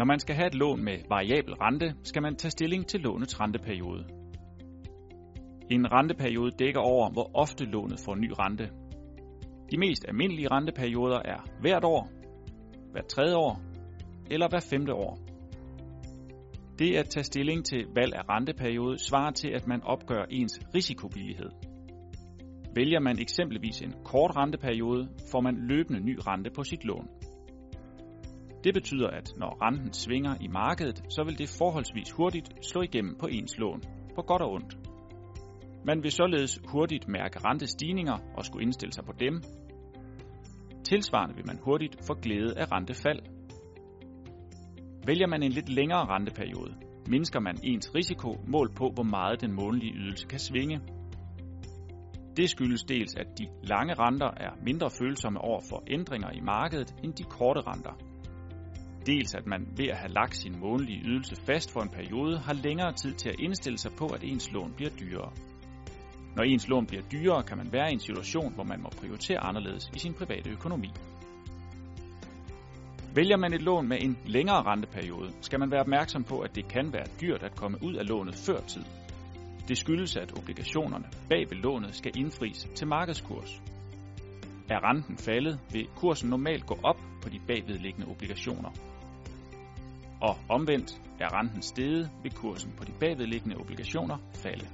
Når man skal have et lån med variabel rente, skal man tage stilling til lånets renteperiode. En renteperiode dækker over, hvor ofte lånet får ny rente. De mest almindelige renteperioder er hvert år, hvert tredje år eller hvert femte år. Det at tage stilling til valg af renteperiode svarer til, at man opgør ens risikovillighed. Vælger man eksempelvis en kort renteperiode, får man løbende ny rente på sit lån. Det betyder, at når renten svinger i markedet, så vil det forholdsvis hurtigt slå igennem på ens lån, på godt og ondt. Man vil således hurtigt mærke rentestigninger og skulle indstille sig på dem. Tilsvarende vil man hurtigt få glæde af rentefald. Vælger man en lidt længere renteperiode, mindsker man ens risiko målt på, hvor meget den månedlige ydelse kan svinge. Det skyldes dels, at de lange renter er mindre følsomme over for ændringer i markedet end de korte renter. Dels at man ved at have lagt sin månedlige ydelse fast for en periode, har længere tid til at indstille sig på, at ens lån bliver dyrere. Når ens lån bliver dyrere, kan man være i en situation, hvor man må prioritere anderledes i sin private økonomi. Vælger man et lån med en længere renteperiode, skal man være opmærksom på, at det kan være dyrt at komme ud af lånet før tid. Det skyldes, at obligationerne bag ved lånet skal indfries til markedskurs. Er renten faldet, vil kursen normalt gå op på de bagvedliggende obligationer. Og omvendt er renten steget, vil kursen på de bagvedliggende obligationer falde.